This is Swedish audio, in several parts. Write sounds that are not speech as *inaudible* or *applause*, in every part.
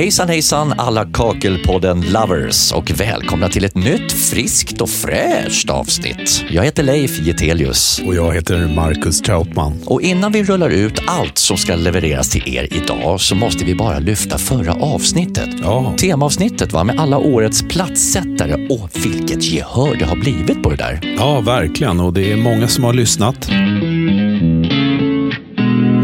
Hejsan hejsan alla Kakelpodden-lovers och välkomna till ett nytt friskt och fräscht avsnitt. Jag heter Leif Getelius. Och jag heter Marcus Trautman. Och innan vi rullar ut allt som ska levereras till er idag så måste vi bara lyfta förra avsnittet. Ja. Temaavsnittet va, med alla årets platssättare och vilket gehör det har blivit på det där. Ja, verkligen. Och det är många som har lyssnat.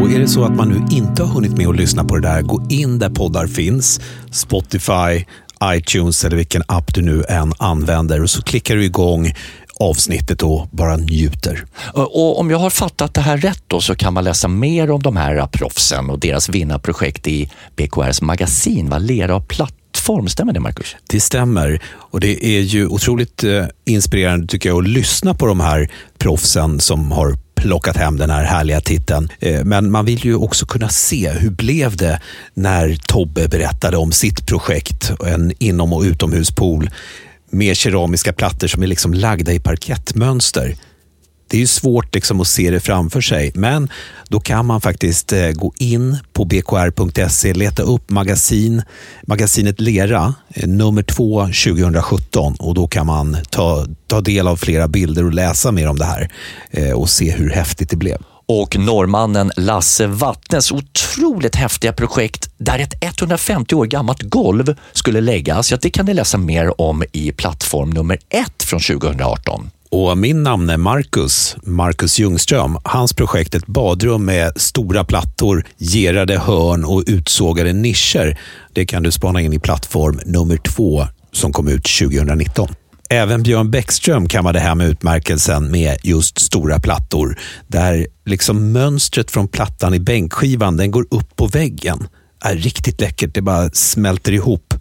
Och är det så att man nu inte har hunnit med att lyssna på det där, gå in där poddar finns. Spotify, iTunes eller vilken app du nu än använder och så klickar du igång avsnittet och bara njuter. Och om jag har fattat det här rätt då så kan man läsa mer om de här proffsen och deras vinnarprojekt i BKRs magasin, va? Lera och plattform. Stämmer det Marcus? Det stämmer och det är ju otroligt eh, inspirerande tycker jag att lyssna på de här proffsen som har plockat hem den här härliga titeln. Eh, men man vill ju också kunna se hur blev det när Tobbe berättade om sitt projekt, en inom och utomhuspool med keramiska plattor som är liksom lagda i parkettmönster. Det är ju svårt liksom att se det framför sig, men då kan man faktiskt eh, gå in på bkr.se, leta upp magasin, magasinet Lera, eh, nummer två 2017 och då kan man ta, ta del av flera bilder och läsa mer om det här eh, och se hur häftigt det blev. och norrmannen Lasse Wattnes otroligt häftiga projekt där ett 150 år gammalt golv skulle läggas. Ja, det kan ni läsa mer om i plattform nummer ett från 2018. Och min namn är Marcus, Marcus Ljungström. Hans projekt ett badrum med stora plattor, gerade hörn och utsågade nischer. Det kan du spana in i plattform nummer två som kom ut 2019. Även Björn Bäckström kammade hem utmärkelsen med just stora plattor. Där liksom mönstret från plattan i bänkskivan den går upp på väggen. Är riktigt läckert, det bara smälter ihop.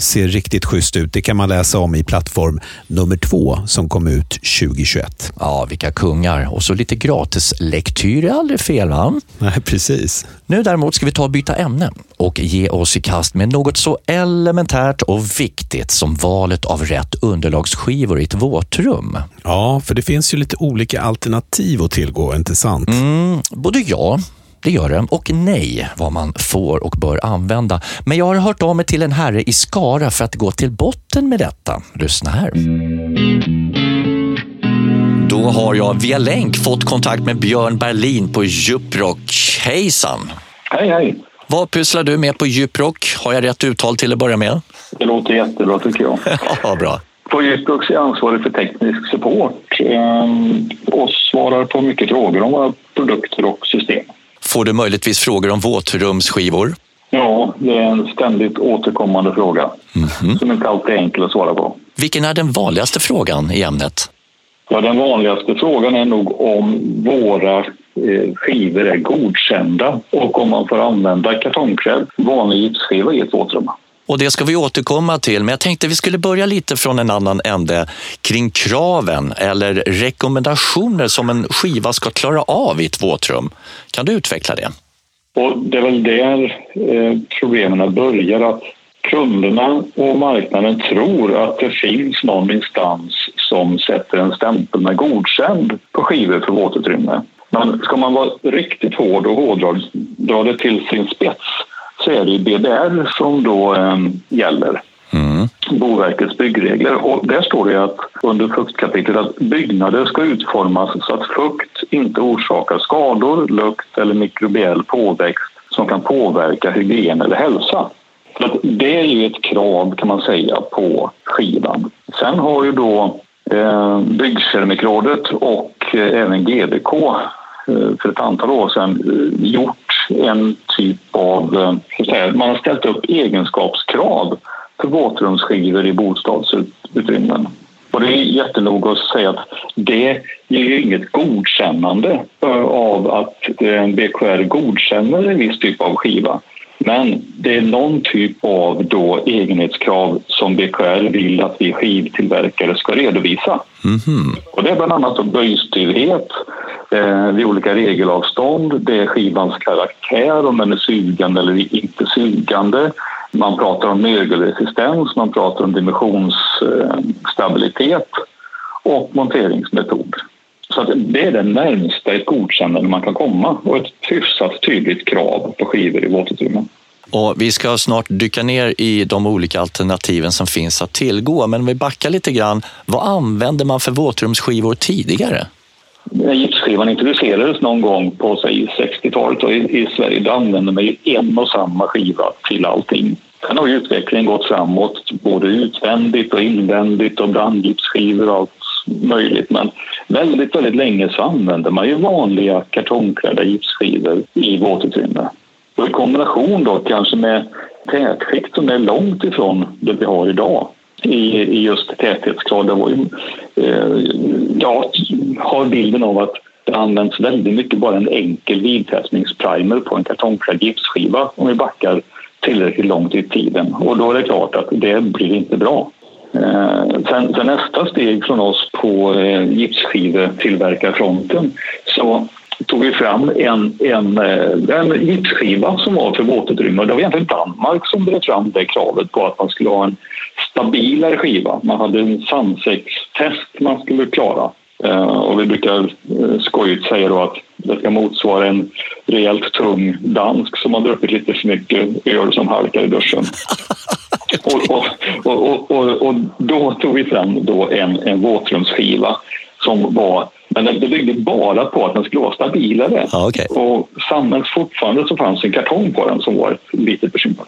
Ser riktigt schysst ut. Det kan man läsa om i plattform nummer två som kom ut 2021. Ja, vilka kungar. Och så lite gratis lektyr är aldrig fel va? Nej, precis. Nu däremot ska vi ta och byta ämne och ge oss i kast med något så elementärt och viktigt som valet av rätt underlagsskivor i ett våtrum. Ja, för det finns ju lite olika alternativ att tillgå, inte sant? Mm, både ja, det gör det, och nej vad man får och bör använda. Men jag har hört av mig till en herre i Skara för att gå till botten med detta. Lyssna här. Då har jag via länk fått kontakt med Björn Berlin på Djuprock. Hejsan! Hej, hej. Vad pysslar du med på Djuprock? Har jag rätt uttal till att börja med? Det låter jättebra tycker jag. *laughs* Ja, bra. På Djuprox är jag ansvarig för teknisk support ehm, och svarar på mycket frågor om våra produkter och. Får du möjligtvis frågor om våtrumsskivor? Ja, det är en ständigt återkommande fråga som inte alltid är enkel att svara på. Vilken är den vanligaste frågan i ämnet? Ja, den vanligaste frågan är nog om våra eh, skivor är godkända och om man får använda kartongkrädd, vanlig gipsskiva i ett våtrum. Och det ska vi återkomma till, men jag tänkte vi skulle börja lite från en annan ände kring kraven eller rekommendationer som en skiva ska klara av i ett våtrum. Kan du utveckla det? Och det är väl där eh, problemen börjar. Att kunderna och marknaden tror att det finns någon instans som sätter en stämpel med godkänd på skivor för våtutrymme. Men ska man vara riktigt hård och hårdra dra det till sin spets så är det ju BBR som då eh, gäller. Boverkets byggregler. Och där står det att under fuktkapitlet att byggnader ska utformas så att fukt inte orsakar skador, lukt eller mikrobiell påväxt som kan påverka hygien eller hälsa. Så det är ju ett krav kan man säga på skivan. Sen har ju då eh, Byggkeramikrådet och eh, även GDK Eh, för ett antal år sedan eh, gjort en typ av... Eh, så att säga, Man har ställt upp egenskapskrav för våtrumsskivor i bostadsutrymmen. Och det är jättenoga att säga att det ger ju inget godkännande av att BKR godkänner en viss typ av skiva. Men det är någon typ av då egenhetskrav som BKR vill att vi skivtillverkare ska redovisa. Och det är bland annat böjstyvhet eh, vid olika regelavstånd. Det är skivans karaktär, om den är sugande eller inte sugande. Man pratar om mögelresistens, man pratar om dimensionsstabilitet och monteringsmetod. Så det är det närmsta ett godkännande man kan komma och ett hyfsat tydligt krav på skivor i våtutrymmen. Och vi ska snart dyka ner i de olika alternativen som finns att tillgå. Men om vi backar lite grann, vad använde man för våtrumsskivor tidigare? Gipsskivan introducerades någon gång på 60-talet i, i Sverige då använde man ju en och samma skiva till allting. Sen har ju utvecklingen gått framåt både utvändigt och invändigt och brandgipsskivor och allt möjligt. Men väldigt, väldigt länge så använde man ju vanliga kartongklädda gipsskivor i våtutrymme. Och i kombination då kanske med tätskikt som är långt ifrån det vi har idag i, i just täthetsgrad. Det var ju, eh, jag har bilden av att det används väldigt mycket bara en enkel vidtätningsprimer på en kartongklädd gipsskiva om vi backar tillräckligt långt i tiden. Och då är det klart att det blir inte bra. Eh, sen, sen nästa steg från oss på eh, gipsskivetillverkarfronten så tog vi fram en, en, eh, en gipsskiva som var för våtutrymme. Det var egentligen Danmark som drev fram det kravet på att man skulle ha en stabilare skiva. Man hade en sandsäckstest man skulle klara. Eh, och vi brukar skojigt säga då att det ska motsvara en rejält tung dansk som har druckit lite för mycket öl som halkar i duschen. *laughs* och, och, och, och, då tog vi fram då en, en våtrumsskiva som var men det byggde bara på att den skulle vara stabilare. Ah, okay. Och fortfarande så fanns en kartong på den som var ett litet bekymmer.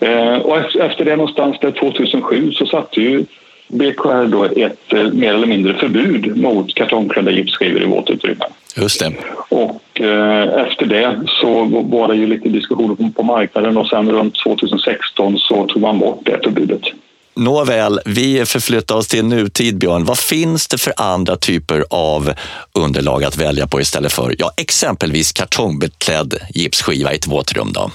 Eh, och efter det någonstans där 2007 så satte ju BKR då ett eh, mer eller mindre förbud mot kartongklädda gipsskivor i våtutrymmen. Just det. Och eh, efter det så var det ju lite diskussioner på marknaden och sen runt 2016 så tog man bort det förbudet. Nåväl, vi förflyttar oss till nutid, Björn. Vad finns det för andra typer av underlag att välja på istället för ja, exempelvis kartongbeklädd gipsskiva i ett våtrum? Då?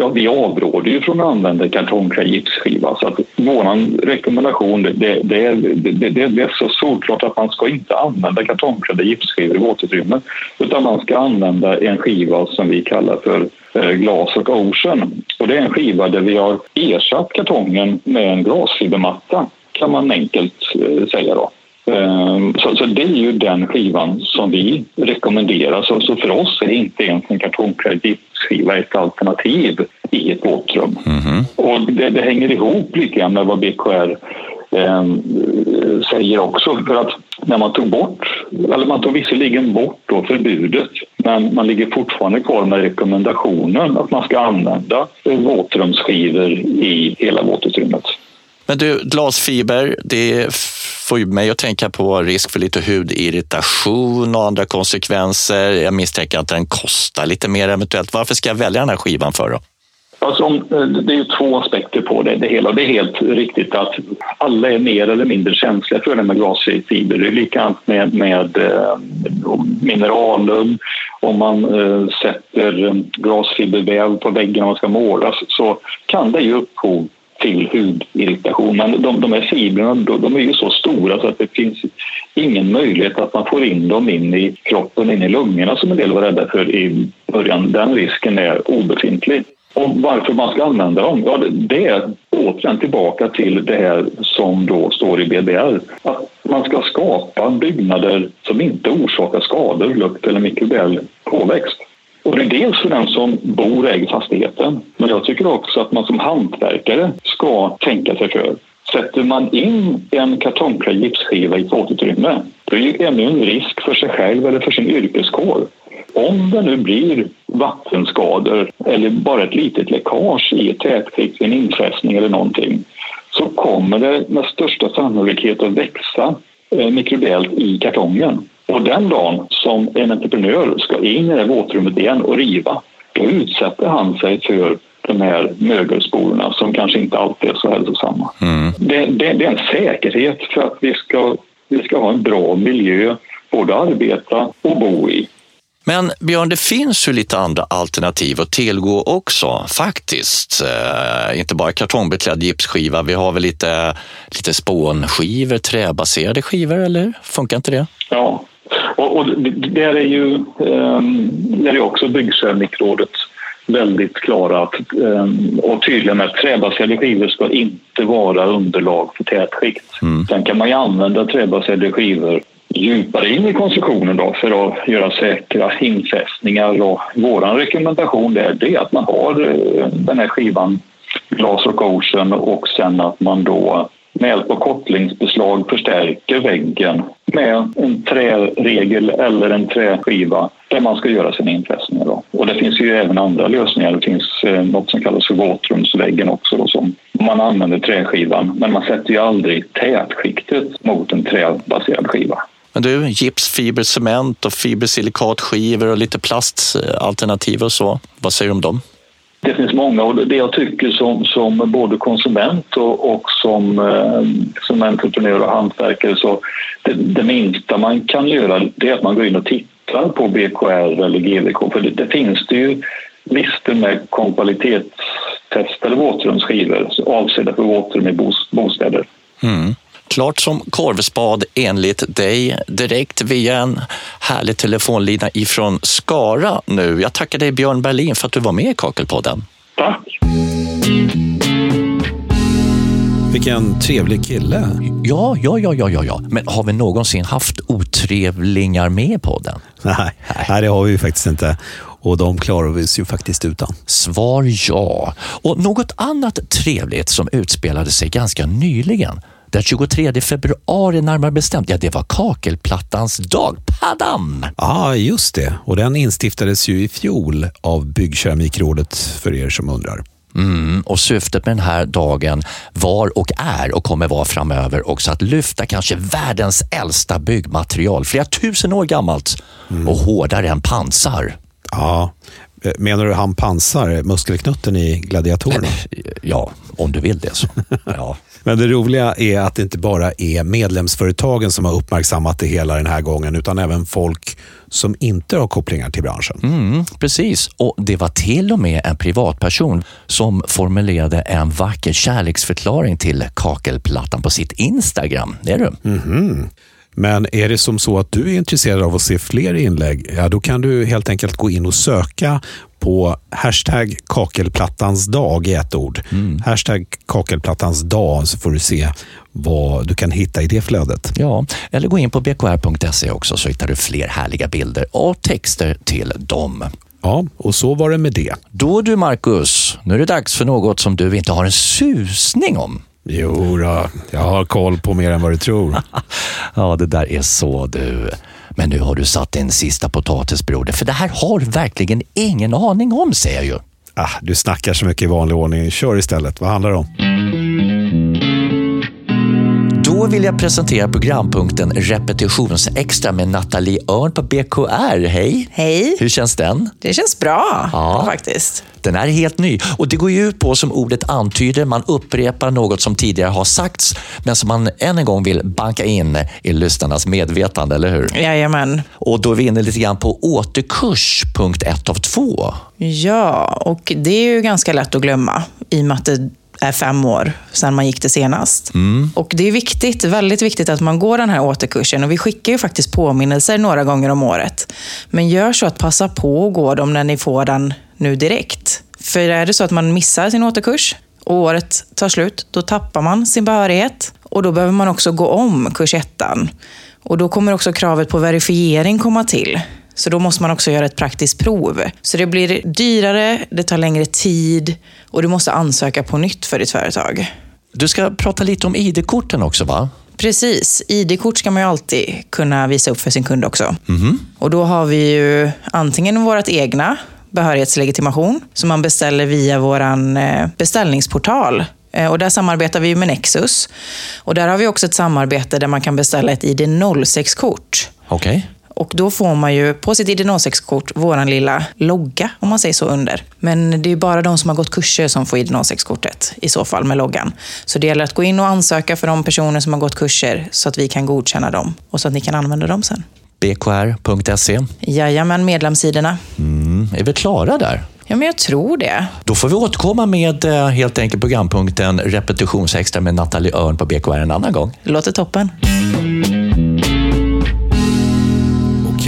Ja, vi avråder ju från att använda kartongklädd gipsskiva. Så att vår rekommendation det, det, det, det, det är så solklart att man ska inte använda kartongklädda gipsskivor i våtutrymmen utan man ska använda en skiva som vi kallar för eh, glas och ocean. Och det är en skiva där vi har ersatt kartongen med en glasfibermatta kan man enkelt eh, säga. Då. Ehm, så, så, det är ju den skivan som vi rekommenderar. Så, så för oss är inte ens en kartongklädd gipsskiva ett alternativ i ett våtrum. Mm. Och det, det, hänger ihop lite grann med vad BKR eh, säger också. För att när man tog bort, eller man tog visserligen bort då förbudet men man ligger fortfarande kvar med rekommendationen att man ska använda våtrumsskivor i hela våtutrymmet. Men du, glasfiber, det får ju mig att tänka på risk för lite hudirritation och andra konsekvenser. Jag misstänker att den kostar lite mer eventuellt. Varför ska jag välja den här skivan för då? Alltså, eh, det är ju två aspekter på det, det hela. Det är helt riktigt att alla är mer eller mindre känsliga för det med glasfiber. Det är likadant med, med eh, mineralum. Om man eh, sätter eh, glasfiberväv på väggen och man ska måla så kan det ge upphov till hudirritation. Men de, de här fibrerna de, de, är ju så stora så att det finns ingen möjlighet att man får in dem in i kroppen, in i lungorna som en del var rädda för i början. Den risken är obefintlig. Och varför man ska använda dem? Ja, det är återigen tillbaka till det här som då står i BDR. Att man ska skapa byggnader som inte orsakar skador, lukt eller mikrobiell påväxt. Och det är dels för den som bor och äger fastigheten. Men jag tycker också att man som hantverkare ska tänka sig för. Sätter man in en kartongklädd gipsskiva i ett våtutrymme då är det ännu en risk för sig själv eller för sin yrkeskår. Om det nu blir vattenskador eller bara ett litet läckage i ett tätskikt, en infästning eller någonting så kommer det med största sannolikhet att växa eh, mikrobiellt i kartongen. Och den dagen som en entreprenör ska in i det våtrummet igen och riva, då utsätter han sig för de här mögelsporerna som kanske inte alltid är så hälsosamma. Mm. Det, det, det, är en säkerhet för att vi ska, vi ska ha en bra miljö både att arbeta och bo i. Men Björn, det finns ju lite andra alternativ att tillgå också faktiskt. Eh, inte bara kartongbeklädd gipsskiva, vi har väl lite, lite spånskivor, träbaserade skivor, eller funkar inte det? Ja, och, och där är ju um, där är också Byggkemikrådet väldigt klara att, um, och tydliga med att träbaserade skivor ska inte vara underlag för tätskikt. Mm. Sen kan man ju använda träbaserade skivor djupare in i konstruktionen då för att göra säkra infästningar. Och vår rekommendation där är att man har eh, den här skivan Glas och Ocean och sen att man då med hjälp av kopplingsbeslag förstärker väggen med en träregel eller en träskiva där man ska göra sina infästningar. Då. Och det finns ju även andra lösningar. Det finns eh, något som kallas för våtrumsväggen också då, som man använder träskivan men man sätter ju aldrig tätskiktet mot en träbaserad skiva. Men du, gips, fiber, cement och fibersilikatskivor och lite plastalternativ eh, och så. Vad säger du om dem? Det finns många och det jag tycker som, som både konsument och, och som, eh, som entreprenör och hantverkare så det, det, minsta man kan göra det är att man går in och tittar på BKR eller GVK för det, det finns det ju listor med kvalitetstestade våtrumsskivor avsedda för våtrum i bostäder. Mm. Klart som korvspad enligt dig direkt via en härlig telefonlina ifrån Skara nu. Jag tackar dig Björn Berlin för att du var med i Kakelpodden. Tack! Vilken trevlig kille. Ja, ja, ja, ja, ja, ja. Men har vi någonsin haft otrevlingar med i podden? Nej, Nej, det har vi ju faktiskt inte. Och de klarar vi oss ju faktiskt utan. Svar ja. Och något annat trevligt som utspelade sig ganska nyligen den 23 februari närmare bestämt, ja det var kakelplattans dag. Padam! Ja, ah, just det. Och den instiftades ju i fjol av Byggkeramikrådet för er som undrar. Mm, och syftet med den här dagen var och är och kommer vara framöver också att lyfta kanske världens äldsta byggmaterial, flera tusen år gammalt mm. och hårdare än pansar. Ja, menar du han pansar, muskelknutten i gladiatorerna? Ja, om du vill det så. *laughs* Ja. Men det roliga är att det inte bara är medlemsföretagen som har uppmärksammat det hela den här gången, utan även folk som inte har kopplingar till branschen. Mm, precis, och det var till och med en privatperson som formulerade en vacker kärleksförklaring till kakelplattan på sitt Instagram. Det är du. Mm -hmm. Men är det som så att du är intresserad av att se fler inlägg, ja, då kan du helt enkelt gå in och söka på hashtag kakelplattans dag i ett ord. Mm. Hashtag kakelplattans dag så får du se vad du kan hitta i det flödet. Ja, eller gå in på bkr.se också så hittar du fler härliga bilder och texter till dem. Ja, och så var det med det. Då du Marcus, nu är det dags för något som du inte har en susning om. Jo då, jag har koll på mer än vad du tror. *laughs* ja, det där är så du. Men nu har du satt en sista potatis broder, för det här har du verkligen ingen aning om, säger jag ju. Ah, du snackar så mycket i vanlig ordning. Kör istället. Vad handlar det om? Då vill jag presentera programpunkten Repetitionsextra med Nathalie Örn på BKR. Hej! Hej! Hur känns den? Det känns bra, ja. faktiskt. Den är helt ny och det går ju ut på, som ordet antyder, man upprepar något som tidigare har sagts men som man än en gång vill banka in i lyssnarnas medvetande, eller hur? Jajamän. Och då är vi inne lite grann på återkurs, punkt ett av två. Ja, och det är ju ganska lätt att glömma i och med att det är fem år sedan man gick det senast. Mm. Och Det är viktigt, väldigt viktigt att man går den här återkursen. Och Vi skickar ju faktiskt påminnelser några gånger om året. Men gör så att passa på att gå dem när ni får den nu direkt. För är det så att man missar sin återkurs och året tar slut, då tappar man sin behörighet. Och då behöver man också gå om kurs ettan. Och då kommer också kravet på verifiering komma till. Så då måste man också göra ett praktiskt prov. Så det blir dyrare, det tar längre tid och du måste ansöka på nytt för ditt företag. Du ska prata lite om ID-korten också va? Precis. ID-kort ska man ju alltid kunna visa upp för sin kund också. Mm. Och då har vi ju antingen vårt egna behörighetslegitimation som man beställer via vår eh, beställningsportal. Eh, och där samarbetar vi med Nexus. Och där har vi också ett samarbete där man kan beställa ett ID06-kort. Okej. Okay. Och då får man ju på sitt ID06-kort våran lilla logga, om man säger så, under. Men det är bara de som har gått kurser som får ID06-kortet i så fall med loggan. Så det gäller att gå in och ansöka för de personer som har gått kurser så att vi kan godkänna dem och så att ni kan använda dem sen. bkr.se? Jajamän, medlemssidorna. Mm, är vi klara där? Ja, men jag tror det. Då får vi återkomma med eh, helt enkelt programpunkten repetitionsextra med Nathalie Örn på BKR en annan gång. Det låter toppen.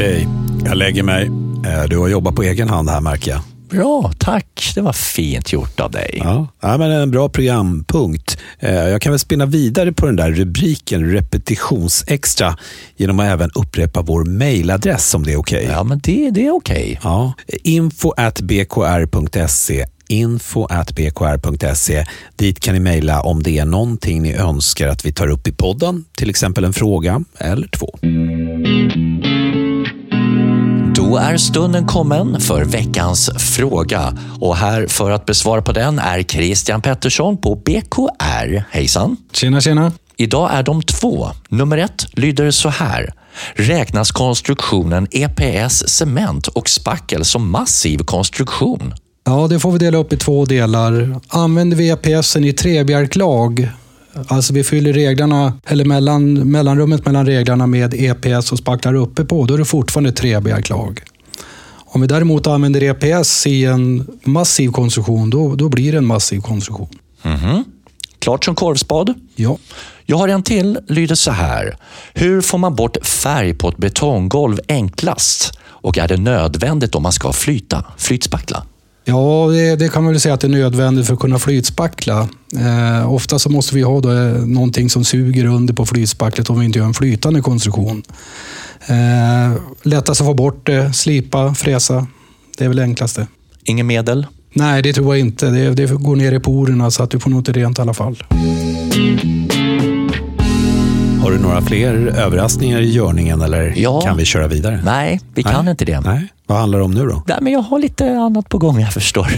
Okej, jag lägger mig. Eh, du har jobbat på egen hand här märker jag. Bra, tack. Det var fint gjort av dig. Ja, ja men en bra programpunkt. Eh, Jag kan väl spinna vidare på den där rubriken repetitionsextra genom att även upprepa vår mejladress om det är okej. Ja, men det, det är okej. Ja, info at bkr.se info at bkr.se. Dit kan ni mejla om det är någonting ni önskar att vi tar upp i podden, till exempel en fråga eller två. Då är stunden kommen för veckans fråga. Och här för att besvara på den är Christian Pettersson på BKR. Hejsan! Tjena, tjena. Idag är de två. Nummer ett lyder så här. Räknas konstruktionen EPS cement och spackel som massiv konstruktion? Ja, det får vi dela upp i två delar. Använder vi EPSen i trebjälklag, alltså vi fyller reglarna, eller mellan, mellanrummet mellan reglarna med EPS och spacklar uppe på, då är det fortfarande trebjälklag. Om vi däremot använder EPS i en massiv konstruktion, då, då blir det en massiv konstruktion. Klart som korvspad? Ja. Jag har en till, lyder så här. Hur får man bort färg på ett betonggolv enklast? Och är det nödvändigt om man ska flyta, flytspackla? Ja, det, det kan man väl säga att det är nödvändigt för att kunna flytspackla. Eh, ofta så måste vi ha då, eh, någonting som suger under på flytspacklet om vi inte gör en flytande konstruktion. Eh, lättast att få bort det, slipa, fräsa. Det är väl det enklaste. Inget medel? Nej, det tror jag inte. Det, det går ner i porerna så att du får nog inte rent i alla fall. Har du några fler överraskningar i görningen eller Ja. kan vi köra vidare? Nej, vi kan Nej. inte det. Nej. Vad handlar det om nu då? Nej, men jag har lite annat på gång, jag förstår.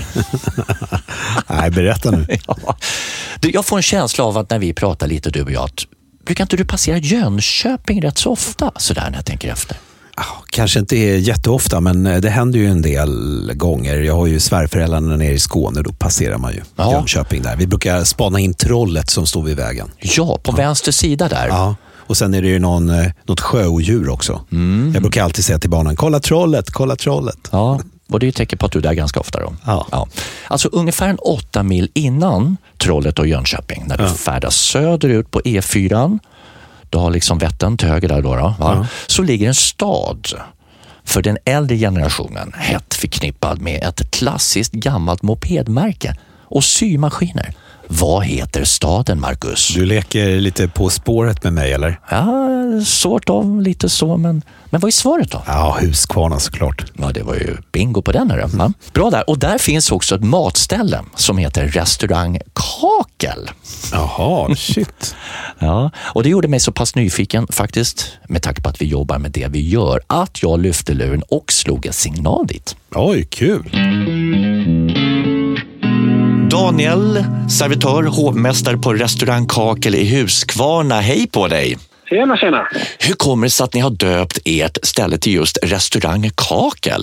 *laughs* Nej, berätta nu. *laughs* ja. du, jag får en känsla av att när vi pratar lite du och jag, brukar inte du passera Jönköping rätt så ofta? Sådär när jag tänker efter. Ja, Kanske inte jätteofta, men eh, det händer ju en del gånger. Jag har ju svärföräldrarna nere i Skåne, då passerar man ju Ja. Jönköping där. Vi brukar spana in trollet som står vid vägen. Ja, på vänster sida där. Ja. Och sen är det ju någon, eh, något sjöodjur också. Jag brukar alltid säga till barnen, kolla trollet, kolla trollet. Ja, och det är ett tecken på att du är där ganska ofta. Då. Ja. Alltså ungefär en åtta mil innan Trollet och Jönköping, när du färdas söderut på E4, du har liksom Vättern till höger där då, då va? så ligger en stad för den äldre generationen hett förknippad med ett klassiskt gammalt mopedmärke och symaskiner. Vad heter staden, Marcus? Du leker lite På spåret med mig, eller? Ja, sort av, lite så, men, men vad är svaret då? Ja, Huskvarna såklart. Ja, det var ju bingo på den. Här, va? Bra där. Och där finns också ett matställe som heter Restaurang Kakel. Jaha, shit. *laughs* Ja, och det gjorde mig så pass nyfiken faktiskt, med tanke på att vi jobbar med det vi gör, att jag lyfte luren och slog en signal dit. Oj, kul. Daniel, servitör, hovmästare på restaurang Kakel i Huskvarna. Hej på dig! Tjena, tjena. Hur kommer det sig att ni har döpt ert ställe till just restaurang Kakel?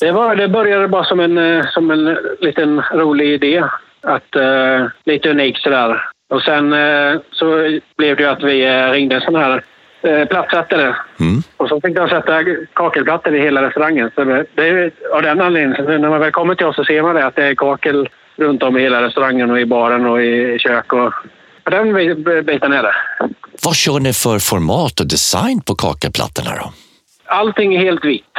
Det, var, det började bara som en, eh, som en liten rolig idé. Att, eh, lite unikt sådär. Och sen eh, så blev det ju att vi ringde en sån här eh, plattsättare. Mm. Och så fick de sätta kakelplattor i hela restaurangen. Så det, det är av den anledningen. Så när man väl kommer till oss så ser man det att det är kakel runt om i hela restaurangen och i baren och i kök. Och, och den bi- biten är det. Vad kör ni för format och design på kakelplattorna då? Allting är helt vitt.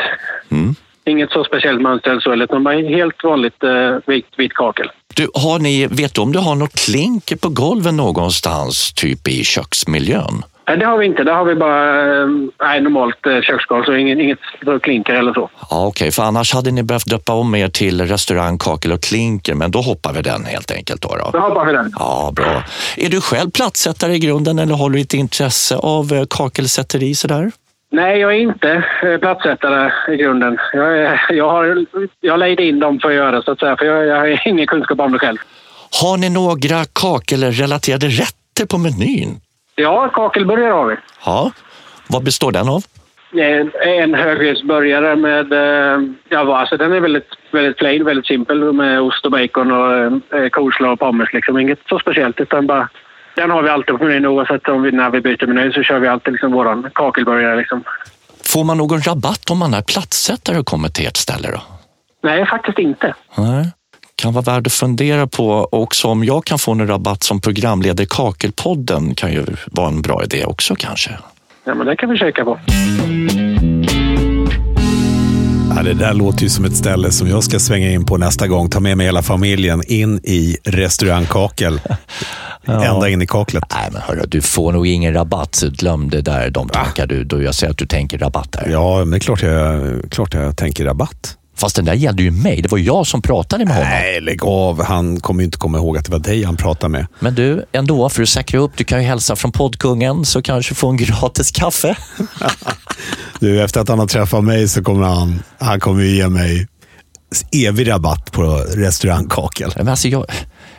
Mm. Inget så speciellt mönster eller så, utan helt vanligt eh, vitt, vitt kakel. Du, har ni, vet du om du har något klinker på golven någonstans, typ i köksmiljön? Nej, det har vi inte. Det har vi bara eh, nej, normalt eh, köksgolv, så inget, inget klinker eller så. Ja, Okej, för annars hade ni behövt döpa om er till restaurang Kakel och Klinker, men då hoppar vi den helt enkelt. Då, Då då. hoppar vi den. Ja, bra. Är du själv plattsättare i grunden eller har du ett intresse av eh, kakelsätteri sådär? Nej, jag är inte eh, plattsättare i grunden. Jag, är, jag har jag lejde in dem för att göra det, så att säga, för jag, jag har ingen kunskap om det själv. Har ni några kakelrelaterade rätter på menyn? Ja, kakelburgare har vi. Ja. Vad består den av? En, en högridsburgare med... eh, Ja, alltså den är väldigt, väldigt plain, väldigt simpel med ost och bacon och eh, coleslaw och pommes. Liksom. Inget så speciellt, utan bara... Den har vi alltid på menyn oavsett om vi, när vi byter meny så kör vi alltid liksom vår kakelburgare. Liksom. Får man någon rabatt om man är plattsättare och kommer till ert ställe? Då? Nej, faktiskt inte. Nej. Kan vara värd att fundera på också om jag kan få en rabatt som programledare i Kakelpodden kan ju vara en bra idé också kanske. Ja, men det kan vi kika på. Ja, det där låter ju som ett ställe som jag ska svänga in på nästa gång. Ta med mig hela familjen in i restaurang Kakel. *laughs* Ända in i kaklet. Nej, men hörru, du får nog ingen rabatt. Så glöm det där, de tankar du. Då jag säger att du tänker rabatt där. Ja, men det är klart jag, klart jag tänker rabatt. Fast den där gällde ju mig. Det var jag som pratade med honom. Nej, lägg av. Han kommer ju inte komma ihåg att det var dig han pratade med. Men du, ändå, för att säkra upp, du kan ju hälsa från poddkungen så kanske få en gratis kaffe. *laughs* Du, efter att han har träffat mig så kommer han, han kommer ju ge mig evig rabatt på restaurang Kakel. Men alltså, jag,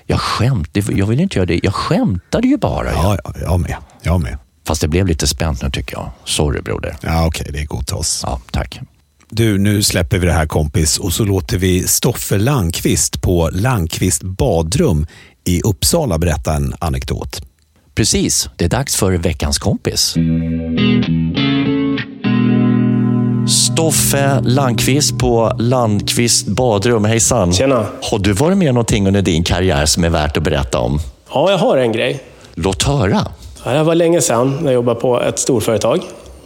jag skämt, jag vill inte göra det. Jag skämtade ju bara. Ja, ja, jag med. Jag med. Fast det blev lite spänt nu tycker jag. Sorry broder. Ja, okej, det är godtas. Ja, tack. Du, nu släpper vi det här kompis och så låter vi Stoffe Langqvist på Langqvist badrum i Uppsala berätta en anekdot. Precis, det är dags för veckans kompis. Stoffe Landqvist på Landqvist badrum. Hejsan! Tjena. Har du varit med någonting under din karriär som är värt att berätta om? Ja, jag har en grej. Låt höra. Ja, Det var länge sedan när jag jobbade på ett storföretag.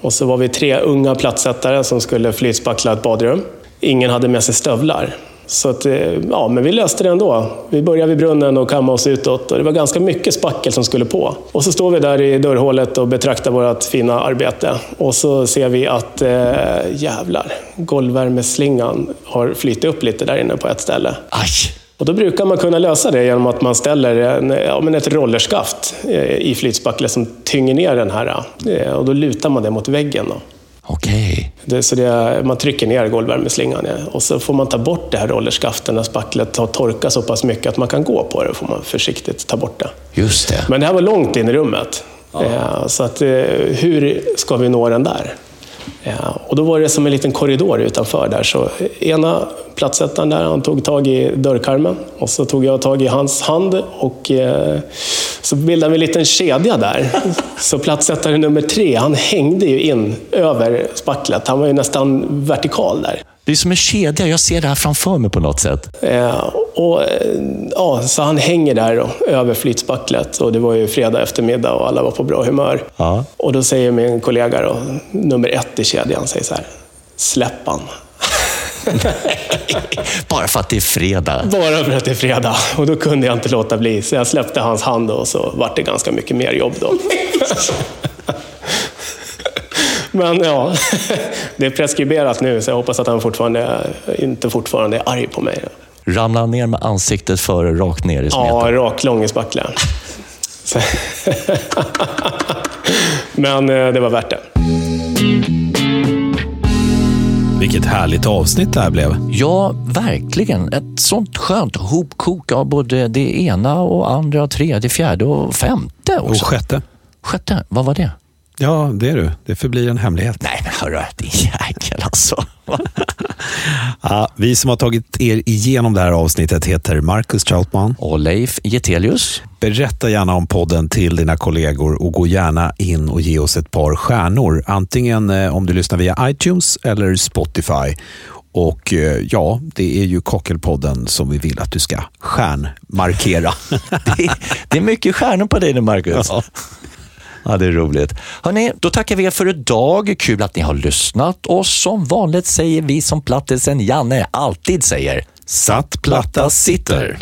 Och så var vi tre unga plattsättare som skulle flytspackla ett badrum. Ingen hade med sig stövlar. Så att, eh, ja, men vi löste det ändå. Vi började vid brunnen och kammade oss utåt. Och det var ganska mycket spackel som skulle på. Och så står vi där i dörrhålet och betraktar vårt fina arbete. Och så ser vi att, eh, jävlar, golvvärmeslingan har flyttat upp lite där inne på ett ställe. Aj! Och då brukar man kunna lösa det genom att man ställer en, ja, men ett rollerskaft eh, i flytspacklet som tynger ner den här. eh, Och då lutar man det mot väggen. Då. Okej. Det, så det, man trycker ner golvvärmeslingan ja. och så får man ta bort det här rollerskaftet när spacklet har torkat så pass mycket att man kan gå på det. Då får man försiktigt ta bort det. Just det. Men det här var långt in i rummet. Eh, Så att, hur ska vi nå den där? Och då var det som en liten korridor utanför där. Så ena plattsättaren där, han tog tag i dörrkarmen och så tog jag tag i hans hand och eh, så bildade vi en liten kedja där. *laughs* Så plattsättare nummer tre, han hängde ju in över spacklet. Han var ju nästan vertikal där. Det är som en kedja. Jag ser det här framför mig på något sätt. Eh, och, eh, ja, så han hänger där då, över flytspacklet och det var ju fredag eftermiddag och alla var på bra humör. Ja. Och då säger min kollega, då, nummer ett i kedjan, säger så här, släpp han. *laughs* Bara för att det är fredag. Bara för att det är fredag. Och då kunde jag inte låta bli, så jag släppte hans hand och så vart det ganska mycket mer jobb då. *laughs* Men ja, *laughs* det är preskriberat nu så jag hoppas att han fortfarande inte fortfarande är arg på mig. Ramla ner med ansiktet före, rakt ner i smeten. Ja, rak lång i spacklan. Så- *laughs* Men eh, det var värt det. Vilket härligt avsnitt det här blev. Ja, verkligen. Ett sånt skönt hopkok av både det ena och andra, och tredje, fjärde och femte Och också. sjätte. Sjätte, vad var det? Ja, det är du. Det förblir en hemlighet. Nej, men hörru, din jäkel alltså. *laughs* Ja, vi som har tagit er igenom det här avsnittet heter Marcus Troutman. Och Leif Getelius. Berätta gärna om podden till dina kollegor och gå gärna in och ge oss ett par stjärnor. Antingen eh, om du lyssnar via iTunes eller Spotify. Och eh, ja, det är ju Kockelpodden som vi vill att du ska stjärnmarkera. *laughs* Det är, det är mycket stjärnor på dig nu, Marcus. Ja. Ja, det är roligt. Hörrni, då tackar vi er för idag. Kul att ni har lyssnat. Och som vanligt säger vi som plattisen Janne alltid säger, satt platta sitter.